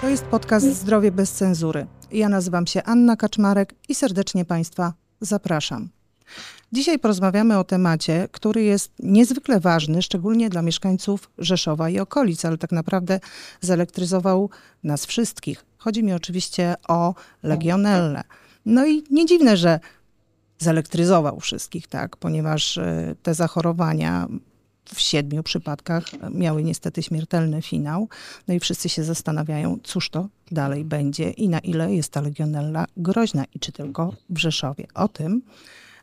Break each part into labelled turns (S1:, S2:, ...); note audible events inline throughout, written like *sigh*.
S1: To jest podcast Zdrowie bez cenzury. Ja nazywam się Anna Kaczmarek i serdecznie Państwa zapraszam. Dzisiaj porozmawiamy o temacie, który jest niezwykle ważny, szczególnie dla mieszkańców Rzeszowa i okolic, ale tak naprawdę zelektryzował nas wszystkich. Chodzi mi oczywiście o legionellę. No i nie dziwne, że zelektryzował wszystkich, tak, ponieważ e, te zachorowania w siedmiu przypadkach miały niestety śmiertelny finał. No i wszyscy się zastanawiają, cóż to dalej będzie i na ile jest ta legionella groźna i czy tylko w Rzeszowie. O tym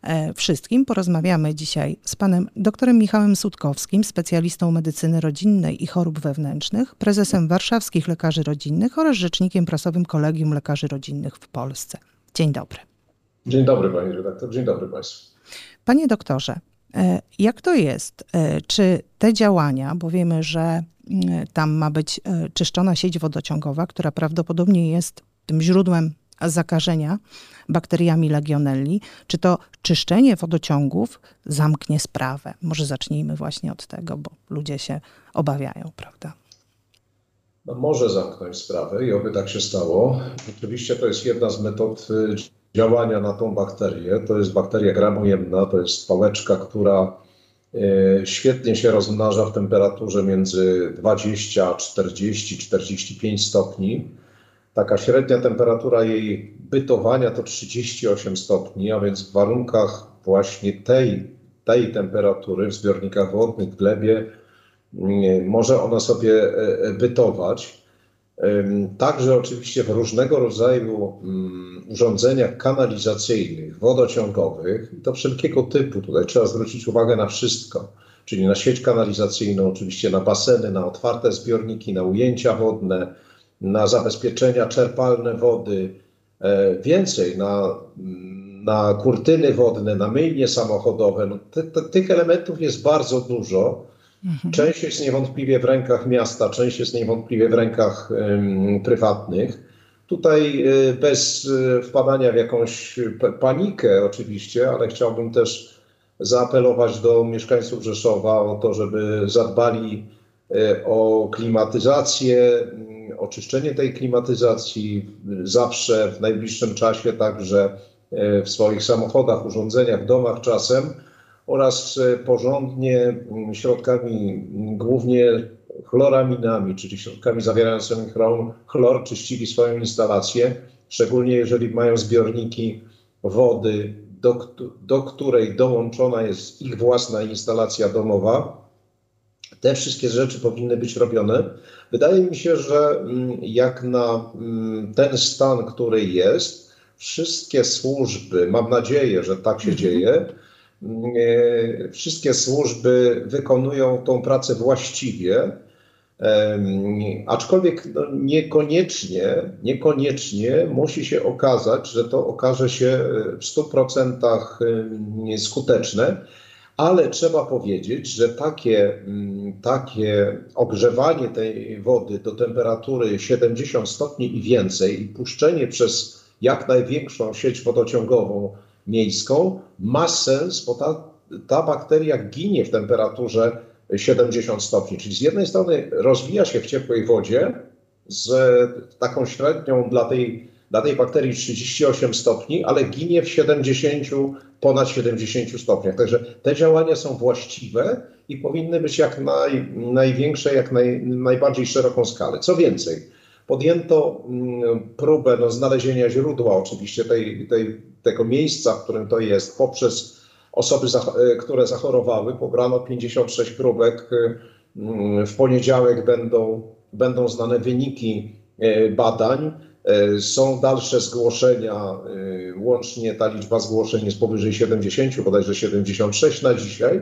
S1: e, wszystkim porozmawiamy dzisiaj z panem doktorem Michałem Sutkowskim, specjalistą medycyny rodzinnej i chorób wewnętrznych, prezesem warszawskich lekarzy rodzinnych oraz rzecznikiem prasowym Kolegium Lekarzy Rodzinnych w Polsce. Dzień dobry.
S2: Dzień dobry pani redaktor, dzień dobry państwu.
S1: Panie doktorze, jak to jest? E, czy te działania, bo wiemy, że mm, tam ma być e, czyszczona sieć wodociągowa, która prawdopodobnie jest tym źródłem zakażenia bakteriami legionelli, czy to czyszczenie wodociągów zamknie sprawę? Może zacznijmy właśnie od tego, bo ludzie się obawiają, prawda?
S2: No może zamknąć sprawę i oby tak się stało. Oczywiście to jest jedna z metod y, działania na tą bakterię. To jest bakteria gramojemna, to jest pałeczka, która e, świetnie się rozmnaża w temperaturze między 20, 40, 45 stopni. Taka średnia temperatura jej bytowania to 38 stopni, a więc w warunkach właśnie tej, tej temperatury w zbiornikach wodnych, w glebie, może ona sobie e, e, bytować. Także oczywiście w różnego rodzaju mm, urządzeniach kanalizacyjnych, wodociągowych, to wszelkiego typu. Tutaj trzeba zwrócić uwagę na wszystko, czyli na sieć kanalizacyjną, oczywiście na baseny, na otwarte zbiorniki, na ujęcia wodne, na zabezpieczenia czerpalne wody, e, więcej na, na kurtyny wodne, na myjnie samochodowe. No, tych elementów jest bardzo dużo. Mhm. Część jest niewątpliwie w rękach miasta, część jest niewątpliwie w rękach prywatnych. Tutaj y, bez y, wpadania w jakąś panikę oczywiście, ale chciałbym też zaapelować do mieszkańców Rzeszowa o to, żeby zadbali y, o klimatyzację, mm, oczyszczenie tej klimatyzacji zawsze w najbliższym czasie, także w swoich samochodach, urządzeniach, domach czasem oraz e, porządnie mm, środkami, mm, głównie chloraminami, czyli środkami zawierającymi chlor, czyścili swoją instalację, szczególnie jeżeli mają zbiorniki wody, do, do której dołączona jest ich własna instalacja domowa. Te wszystkie rzeczy powinny być robione. Wydaje mi się, że mm, jak na ten stan, który jest, wszystkie służby, mam nadzieję, że tak się mhm. dzieje, wszystkie służby wykonują tą pracę właściwie, aczkolwiek no, niekoniecznie, niekoniecznie musi się okazać, że to okaże się w 100% skuteczne, ale trzeba powiedzieć, że takie, takie ogrzewanie tej wody do temperatury 70 stopni i więcej i puszczenie przez jak największą sieć wodociągową miejską ma sens, bo ta, ta bakteria ginie w temperaturze 70 stopni. Czyli z jednej strony rozwija się w ciepłej wodzie z taką średnią dla tej, dla tej bakterii 38 stopni, ale ginie w 70, ponad 70 stopniach. Także te działania są właściwe i powinny być jak naj, największe, jak naj, najbardziej szeroką skalę. Co więcej, podjęto mm, próbę no, znalezienia źródła oczywiście tej, tej tego miejsca, w którym to jest, poprzez osoby, e, które zachorowały. Pobrano 56 próbek. E, w poniedziałek będą, będą znane wyniki e, badań. Są dalsze zgłoszenia, łącznie ta liczba zgłoszeń jest powyżej 70, bodajże 76 na dzisiaj.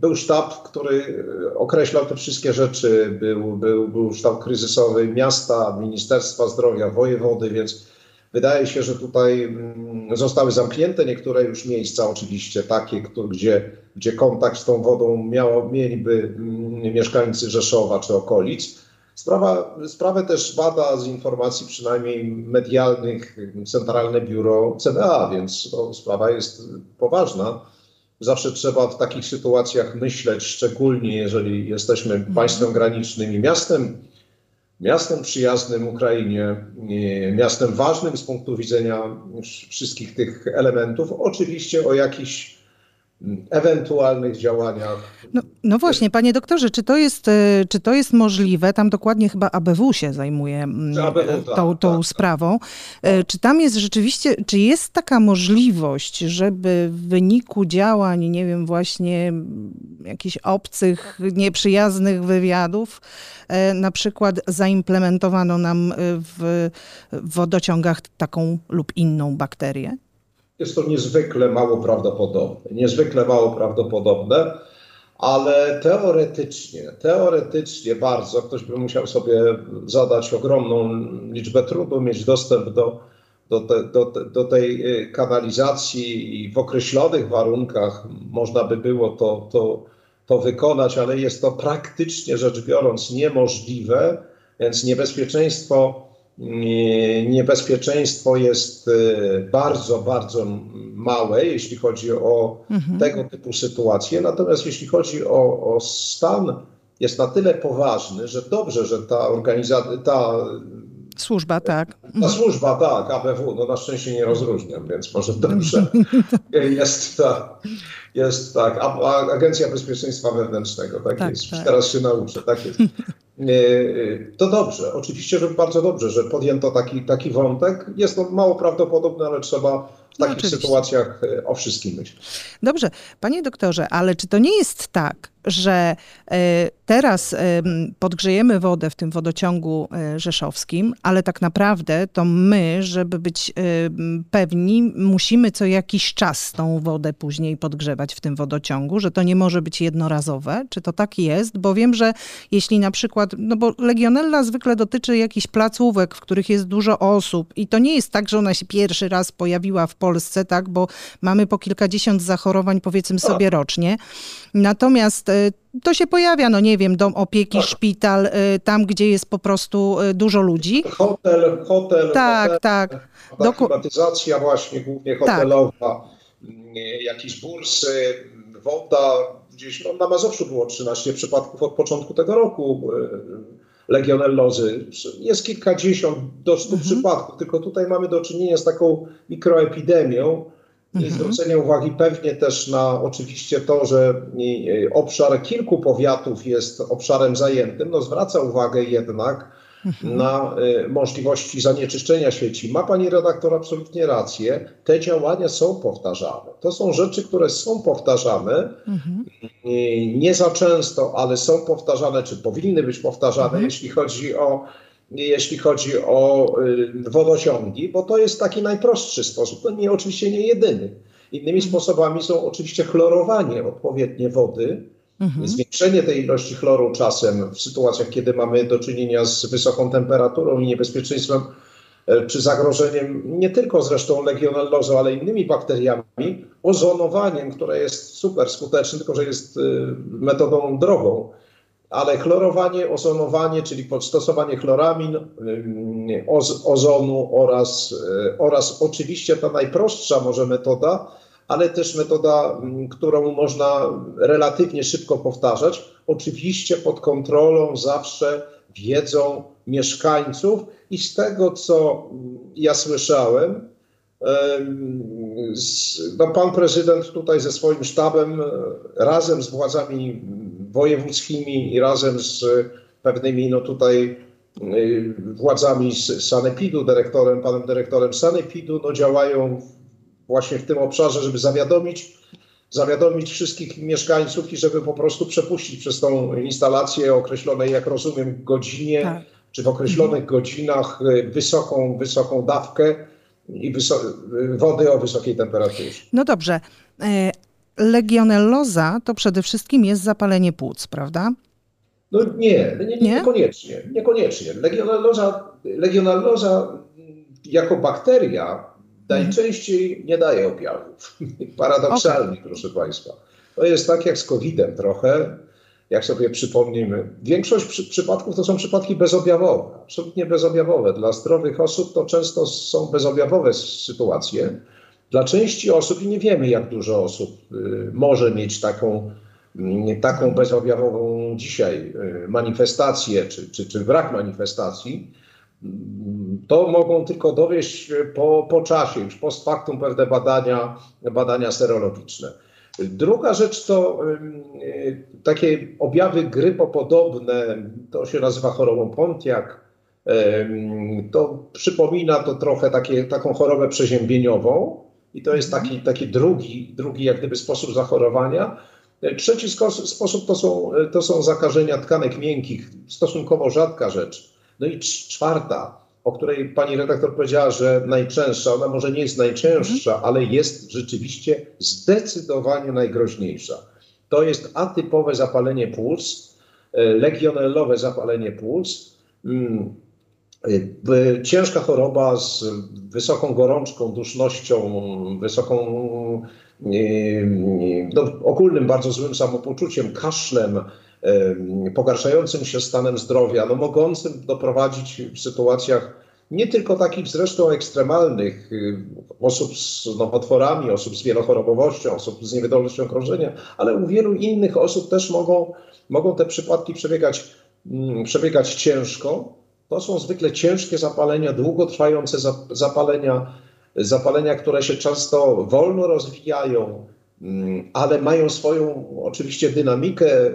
S2: Był sztab, który określał te wszystkie rzeczy. Był, był, był sztab kryzysowy miasta, Ministerstwa Zdrowia, wojewody, więc Wydaje się, że tutaj mm, zostały zamknięte niektóre już miejsca, oczywiście takie, gdzie, gdzie kontakt z tą wodą miało, mieliby mm, mieszkańcy Rzeszowa czy okolic. Sprawa, sprawę też bada z informacji przynajmniej medialnych Centralne Biuro CDA, więc to sprawa jest poważna. Zawsze trzeba w takich sytuacjach myśleć, szczególnie jeżeli jesteśmy mhm. państwem granicznym i miastem miastem przyjaznym Ukrainie, miastem ważnym z punktu widzenia wszystkich tych elementów. Oczywiście o jakichś ewentualnych działaniach.
S1: No, no, właśnie, panie doktorze, czy to, jest, e, czy to jest możliwe? Tam dokładnie chyba ABW się zajmuje mm, ABW, e, tak, tą, tą tak, sprawą. Tak. Czy tam jest rzeczywiście, czy jest taka możliwość, żeby w wyniku działań, nie wiem, właśnie jakichś obcych, nieprzyjaznych wywiadów, na przykład zaimplementowano nam w wodociągach taką lub inną bakterię?
S2: Jest to niezwykle mało prawdopodobne. Niezwykle mało prawdopodobne, ale teoretycznie, teoretycznie bardzo, ktoś by musiał sobie zadać ogromną liczbę trudu, mieć dostęp do, do, te, do, do tej y, kanalizacji i w określonych warunkach można by było to, to, to wykonać, ale jest to praktycznie rzecz biorąc niemożliwe, więc niebezpieczeństwo niebezpieczeństwo jest e, bardzo, bardzo małe, jeśli chodzi o mhm. tego typu sytuacje. Natomiast jeśli chodzi o, o stan, jest na tyle poważny, że dobrze, że ta organizacja, ta
S1: Służba, tak.
S2: Ta mhm. służba, tak, ABW, no na szczęście nie rozróżniam, więc może dobrze *laughs* jest ta, jest tak, Agencja Bezpieczeństwa Wewnętrznego, tak, tak jest, tak. teraz się nauczę, tak jest. To dobrze, oczywiście, że bardzo dobrze, że podjęto taki, taki wątek. Jest to mało prawdopodobne, ale trzeba w takich no, sytuacjach e, o wszystkim myśleć.
S1: Dobrze, panie doktorze, ale czy to nie jest tak, że e, teraz podgrzejemy wodę w tym wodociągu e, rzeszowskim, ale tak naprawdę to my, żeby być pewni, musimy co jakiś czas tą wodę później podgrzewać w tym wodociągu, że to nie może być jednorazowe. Czy to tak jest? Bo wiem, że jeśli na przykład, no bo legionella zwykle dotyczy jakichś placówek, w których jest dużo osób i to nie jest tak, że ona się pierwszy raz pojawiła w Polsce, tak, bo mamy po kilkadziesiąt zachorowań powiedzmy sobie rocznie. Natomiast e, to się pojawia, no nie wiem, dom opieki, tak. szpital, e, tam, gdzie jest po prostu e, dużo ludzi.
S2: Hotel, hotel.
S1: Tak, hotel, tak.
S2: Klimatyzacja właśnie, głównie hotelowa, tak. jakieś bursy, woda. Gdzieś no, na Mazowszu było 13 przypadków od początku tego roku legionellozy. Jest kilkadziesiąt do stu mhm. przypadków, tylko tutaj mamy do czynienia z taką mikroepidemią. Mhm. Zwrócenie uwagi pewnie też na oczywiście to, że obszar kilku powiatów jest obszarem zajętym. No zwraca uwagę jednak Mhm. na y, możliwości zanieczyszczenia sieci. Ma pani redaktor absolutnie rację. Te działania są powtarzane. To są rzeczy, które są powtarzane. Mhm. Nie za często, ale są powtarzane, czy powinny być powtarzane, jeśli chodzi o jeśli chodzi o y, wodociągi, bo to jest taki najprostszy sposób. To nie oczywiście nie jedyny. Innymi mhm. sposobami są oczywiście chlorowanie odpowiednie wody, Mhm. Zwiększenie tej ilości chloru czasem w sytuacjach, kiedy mamy do czynienia z wysoką temperaturą i niebezpieczeństwem e, czy zagrożeniem nie tylko zresztą legionellozą, ale innymi bakteriami, ozonowaniem, które jest super skuteczne, tylko że jest e, metodą drogą. Ale chlorowanie, ozonowanie, czyli podstosowanie chloramin, e, oz, ozonu oraz, oraz oczywiście ta najprostsza może metoda, ale też metoda, którą można relatywnie szybko powtarzać, oczywiście pod kontrolą zawsze wiedzą mieszkańców i z tego, co ja słyszałem, no pan prezydent tutaj ze swoim sztabem, e, razem z władzami wojewódzkimi i razem z pewnymi no tutaj e, władzami z Sanepidu, dyrektorem, panem dyrektorem Sanepidu, no działają właśnie w tym obszarze, żeby zawiadomić, zawiadomić wszystkich mieszkańców i żeby po prostu przepuścić przez tą instalację określonej, jak rozumiem, godzinie, tak. czy w określonych mhm. godzinach y, wysoką, wysoką dawkę i wody o wysokiej temperaturze.
S1: No dobrze. Legionelloza to przede wszystkim jest zapalenie płuc, prawda?
S2: No nie, nie, nie, nie? niekoniecznie. Niekoniecznie. Legionelloza, legionelloza jako bakteria najczęściej nie daje objawów. *laughs* Paradoksalnie, okay. proszę Państwa. To jest tak jak z COVID-em trochę, jak sobie przypomnimy. Większość przy, przypadków to są przypadki bezobjawowe, absolutnie bezobjawowe. Dla zdrowych osób to często są bezobjawowe sytuacje. Dla części osób, i nie wiemy jak dużo osób y, może mieć taką mm, taką bezobjawową dzisiaj manifestację, czy, czy, czy brak manifestacji, to mogą tylko dowieść po, po czasie, już post factum per badania, badania serologiczne. Druga rzecz to takie objawy grypopodobne, to się nazywa chorobą Pontiac. To przypomina to trochę takie, taką chorobę przeziębieniową i to jest taki, taki drugi, drugi jak gdyby sposób zachorowania. Trzeci sposób to są, to są zakażenia tkanek miękkich, stosunkowo rzadka rzecz. No i czwarta, o której pani redaktor powiedziała, że najczęstsza, ona może nie jest najczęstsza, mhm. ale jest rzeczywiście zdecydowanie najgroźniejsza. To jest atypowe zapalenie płuc, e, legionellowe zapalenie płuc. E, ciężka choroba z wysoką gorączką, dusznością, wysoką, e, no, ogólnym bardzo złym samopoczuciem, kaszlem, pogarszającym się stanem zdrowia, no mogącym doprowadzić w sytuacjach nie tylko takich zresztą ekstremalnych, osób z nowotworami, osób z wielochorobowością, osób z niewydolnością krążenia, ale u wielu innych osób też mogą, mogą te przypadki przebiegać, mm, przebiegać ciężko. To są zwykle ciężkie zapalenia, długotrwające zapalenia, zapalenia, które się często wolno rozwijają, mm, ale mają swoją oczywiście dynamikę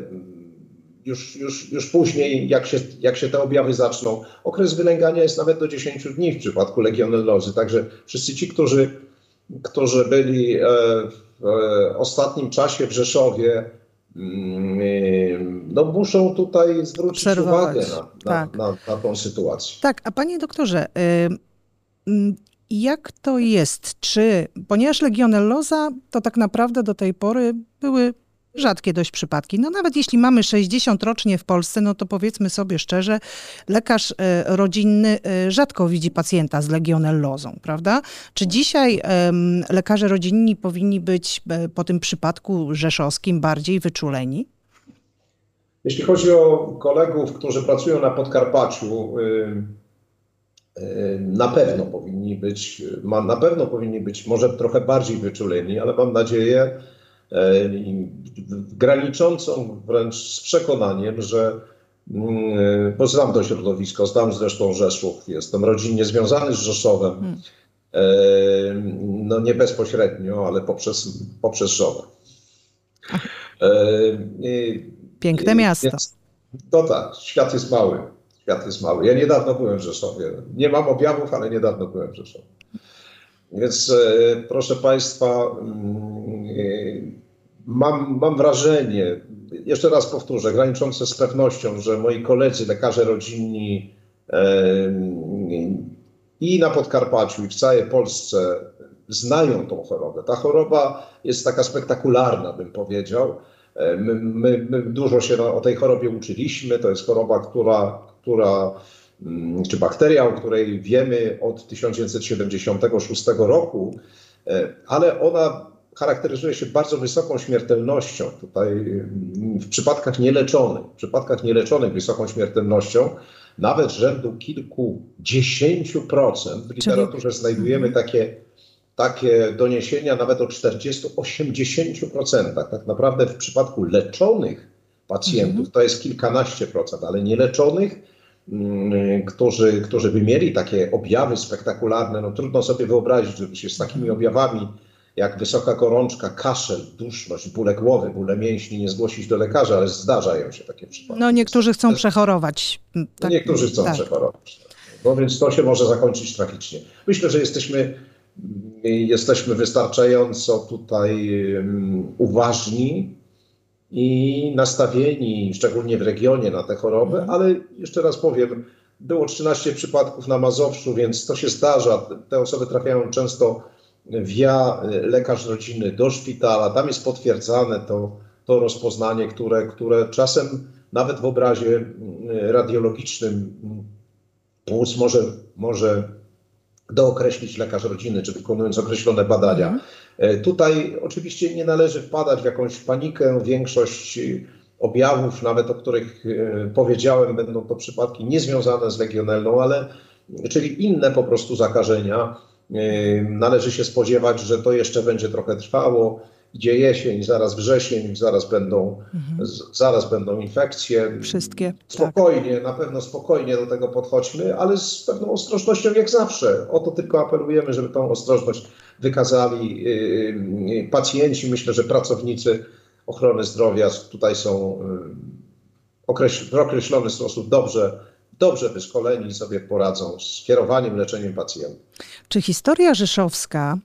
S2: już, już, już później, jak się, jak się te objawy zaczną. Okres wylęgania jest nawet do 10 dni w przypadku legionellozy. Także wszyscy ci, którzy, którzy byli e, w e, ostatnim czasie w Rzeszowie, mm, no muszą tutaj zwrócić uwagę na, na, tak. na, na, tą sytuację.
S1: Tak, a panie doktorze, jak to jest? Czy, ponieważ legionelloza to tak naprawdę do tej pory były rzadkie dość przypadki. No nawet jeśli mamy 60 rocznie w Polsce, no to powiedzmy sobie szczerze, lekarz e, rodzinny e, rzadko widzi pacjenta z legionellozą, prawda? Czy dzisiaj lekarze rodzinni powinni być e, po tym przypadku rzeszowskim bardziej wyczuleni?
S2: Jeśli chodzi o kolegów, którzy pracują na Podkarpaciu, na pewno powinni być, na pewno powinni być może trochę bardziej wyczuleni, ale mam nadzieję, graniczącą wręcz z przekonaniem, że mm, bo znam to środowisko, znam zresztą Rzeszów, jestem rodzinnie związany z Rzeszowem, hmm. e, no nie bezpośrednio, ale poprzez, poprzez żonę.
S1: E, Piękne miasto. Więc,
S2: to tak, świat jest mały. Świat jest mały. Ja niedawno byłem w Rzeszowie. Nie mam objawów, ale niedawno byłem w Rzeszowie. Więc proszę Państwa, mm, mam, mam wrażenie, jeszcze raz powtórzę, graniczące z pewnością, że moi koledzy, lekarze rodzinni i na Podkarpaciu, i w całej Polsce znają tą chorobę. Ta choroba jest taka spektakularna, bym powiedział. My, my, my dużo się o tej chorobie uczyliśmy. To jest choroba, która, która mm, czy bakteria, o której wiemy od 1976 roku, e, ale ona charakteryzuje się bardzo wysoką śmiertelnością. Tutaj mm, w przypadkach nieleczonych, w przypadkach nieleczonych wysoką śmiertelnością, nawet rzędu kilkudziesięciu procent. W literaturze znajdujemy mhm. takie, takie doniesienia nawet o 40-80%. Tak naprawdę w przypadku leczonych pacjentów mhm. to jest kilkanaście procent, ale nieleczonych, mm, którzy, którzy by mieli takie objawy spektakularne, no trudno sobie wyobrazić, żeby się z takimi objawami jak wysoka gorączka, kaszel, duszność, bóle głowy, bóle mięśni nie zgłosić do lekarza, ale zdarzają się takie przypadki.
S1: No niektórzy chcą przechorować.
S2: Tak, niektórzy chcą tak. przechorować. No więc to się może zakończyć tragicznie. Myślę, że jesteśmy, jesteśmy wystarczająco tutaj uważni i nastawieni, szczególnie w regionie, na tę chorobę, mhm. ale jeszcze raz powiem, było 13 przypadków na Mazowszu, więc to się zdarza. Te osoby trafiają często via y, lekarz rodzinny do szpitala. Tam jest potwierdzane to, to rozpoznanie, które, które czasem nawet w obrazie y, radiologicznym płuc mm, może, może dookreślić lekarz rodziny, czy wykonując określone badania. Mhm. Tutaj oczywiście nie należy wpadać w jakąś panikę. Większość objawów, nawet o których powiedziałem, będą to przypadki niezwiązane z legionellą, ale czyli inne po prostu zakażenia Należy się spodziewać, że to jeszcze będzie trochę trwało idzie jesień, zaraz wrzesień, zaraz będą, mhm. z, zaraz będą infekcje.
S1: Wszystkie. Tak.
S2: Spokojnie, tak. na pewno spokojnie do tego podchodźmy, ale z pewną ostrożnością jak zawsze. O to tylko apelujemy, żeby tą ostrożność wykazali yy, pacjenci. Myślę, że pracownicy ochrony zdrowia tutaj są yy, w określony sposób dobrze dobrze wyszkoleni sobie poradzą z kierowaniem, leczeniem pacjentów.
S1: Czy historia rzeszowska,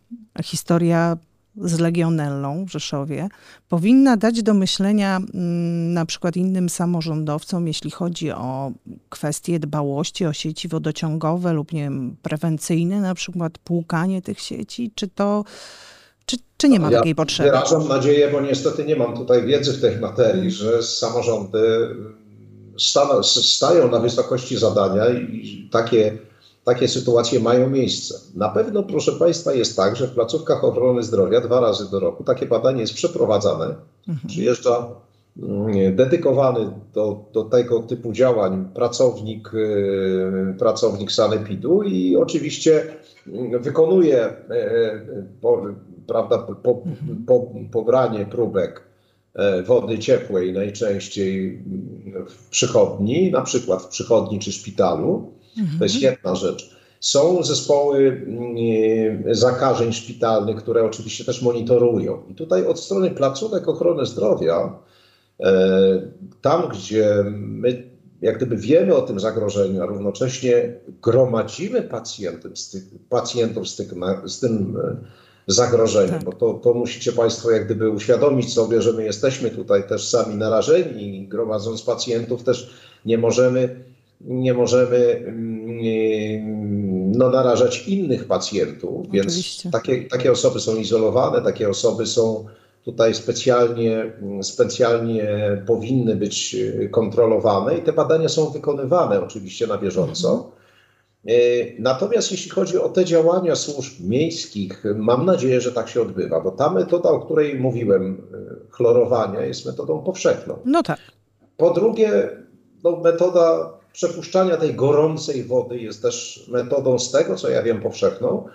S1: historia z legionellą w Rzeszowie powinna dać do myślenia mm, na przykład innym samorządowcom, jeśli chodzi o kwestie dbałości o sieci wodociągowe lub nie wiem, prewencyjne, na przykład płukanie tych sieci? Czy to czy, czy nie ma ja takiej potrzeby?
S2: Wyrażam nadzieję, bo niestety nie mam tutaj wiedzy w tej materii, że samorządy stają na wysokości zadania i takie, takie sytuacje mają miejsce. Na pewno, proszę Państwa, jest tak, że w placówkach ochrony zdrowia dwa razy do roku takie badanie jest przeprowadzane. Mhm. Przyjeżdża mm, dedykowany do, do tego typu działań pracownik, y, pracownik sanepidu i oczywiście mm, wykonuje e, e, prawda, po, mhm. po, pobranie próbek wody ciepłej najczęściej w przychodni, na przykład w przychodni czy szpitalu. Mhm. To jest mhm. jedna rzecz. Są zespoły mm, zakażeń szpitalnych, które oczywiście też monitorują. I tutaj od strony placówek ochrony zdrowia, e, tam gdzie my jak gdyby wiemy o tym zagrożeniu, a równocześnie gromadzimy pacjentów z, tych, pacjentów z, tych, z tym zagrożeniem, tak. bo to, to musicie Państwo jak gdyby uświadomić sobie, że my jesteśmy tutaj też sami narażeni i gromadząc pacjentów też nie możemy, nie możemy mm, no, narażać innych pacjentów, więc takie, takie osoby są izolowane, takie osoby są tutaj specjalnie, specjalnie powinny być kontrolowane i te badania są wykonywane oczywiście na bieżąco. E, natomiast jeśli chodzi o te działania służb miejskich, mam nadzieję, że tak się odbywa, bo ta metoda, o której mówiłem, e, chlorowania, jest metodą powszechną.
S1: No tak.
S2: Po drugie, no, metoda przepuszczania tej gorącej wody jest też metodą, z tego co ja wiem, powszechną.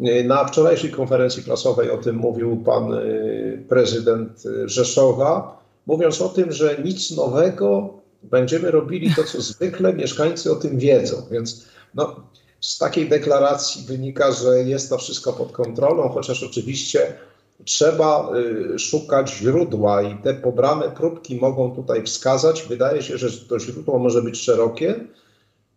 S2: E, na wczorajszej konferencji prasowej o tym mówił pan prezydent Rzeszowa, mówiąc o tym, że nic nowego, będziemy robili to, co zwykle, mieszkańcy o tym wiedzą. Więc no, z takiej deklaracji wynika, że jest to wszystko pod kontrolą, chociaż oczywiście trzeba y, szukać źródła i te pobrane próbki mogą tutaj wskazać. Wydaje się, że to źródło może być szerokie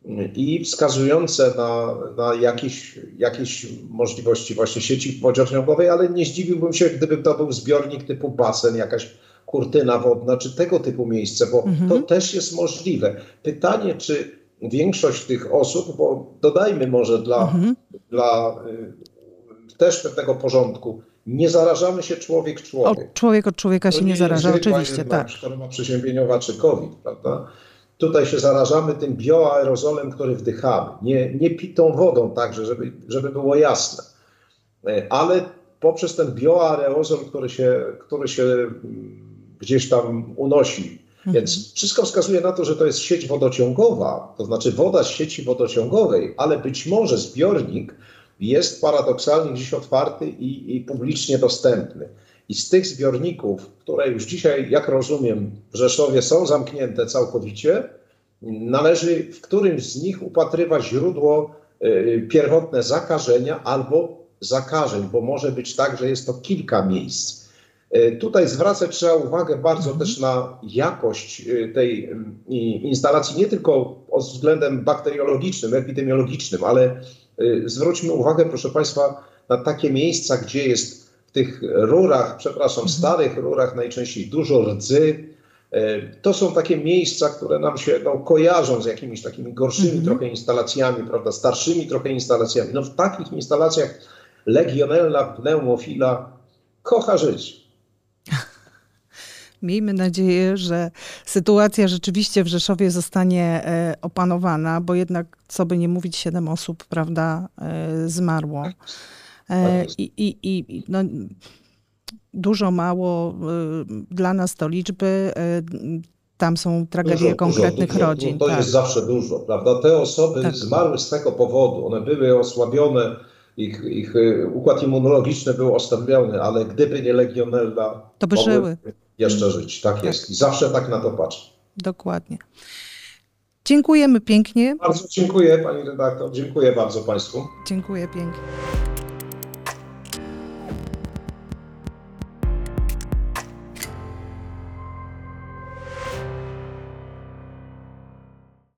S2: y, i wskazujące na, na jakieś, jakieś możliwości właśnie sieci wodociągowej, ale nie zdziwiłbym się, gdyby to był zbiornik typu basen, jakaś kurtyna wodna, czy tego typu miejsce, bo mhm. to też jest możliwe. Pytanie, czy większość tych osób, bo dodajmy może dla, mhm. dla y, też pewnego porządku, nie zarażamy się człowiek człowiek.
S1: O, człowiek od człowieka to się nie, nie zaraża, oczywiście, tak.
S2: Choroba przeziębieniowa czy COVID, prawda? Tutaj się zarażamy tym bioaerozolem, który wdychamy, nie, nie pitą wodą także, żeby, żeby było jasne. E, ale poprzez ten bioaerozol, który się, który się mm, gdzieś tam unosi. Więc wszystko wskazuje na to, że to jest sieć wodociągowa, to znaczy woda z sieci wodociągowej, ale być może zbiornik jest paradoksalnie gdzieś otwarty i, i publicznie dostępny. I z tych zbiorników, które już dzisiaj, jak rozumiem, w Rzeszowie są zamknięte całkowicie, należy w którymś z nich upatrywać źródło y, pierwotne zakażenia albo zakażeń, bo może być tak, że jest to kilka miejsc. E, tutaj zwracać trzeba uwagę bardzo mhm. też na jakość e, tej instalacji, nie tylko pod względem bakteriologicznym, epidemiologicznym, ale e, zwróćmy uwagę, proszę Państwa, na takie miejsca, gdzie jest w tych rurach, przepraszam, mhm. starych rurach najczęściej dużo rdzy. To są takie miejsca, które nam się no, kojarzą z jakimiś takimi gorszymi mhm. trochę instalacjami, prawda, starszymi trochę instalacjami. No w takich instalacjach legionella pneumofila kocha żyć.
S1: Miejmy nadzieję, że sytuacja rzeczywiście w Rzeszowie zostanie e, opanowana, bo jednak, co by nie mówić, siedem osób, prawda, e, zmarło. E, I, i, i no, dużo, mało dla nas to liczby. Tam są tragedie dużo, konkretnych
S2: dużo,
S1: rodzin.
S2: To tak. jest zawsze dużo, prawda? Te osoby tak. zmarły z tego powodu. One były osłabione ich, ich układ immunologiczny był osłabiony, ale gdyby nie legionella,
S1: To by
S2: mogły
S1: żyły.
S2: Jeszcze żyć. Tak,
S1: Tak.
S2: jest. I zawsze tak na to patrzę.
S1: Dokładnie. Dziękujemy pięknie.
S2: Bardzo dziękuję pani redaktor, dziękuję bardzo państwu.
S1: Dziękuję pięknie.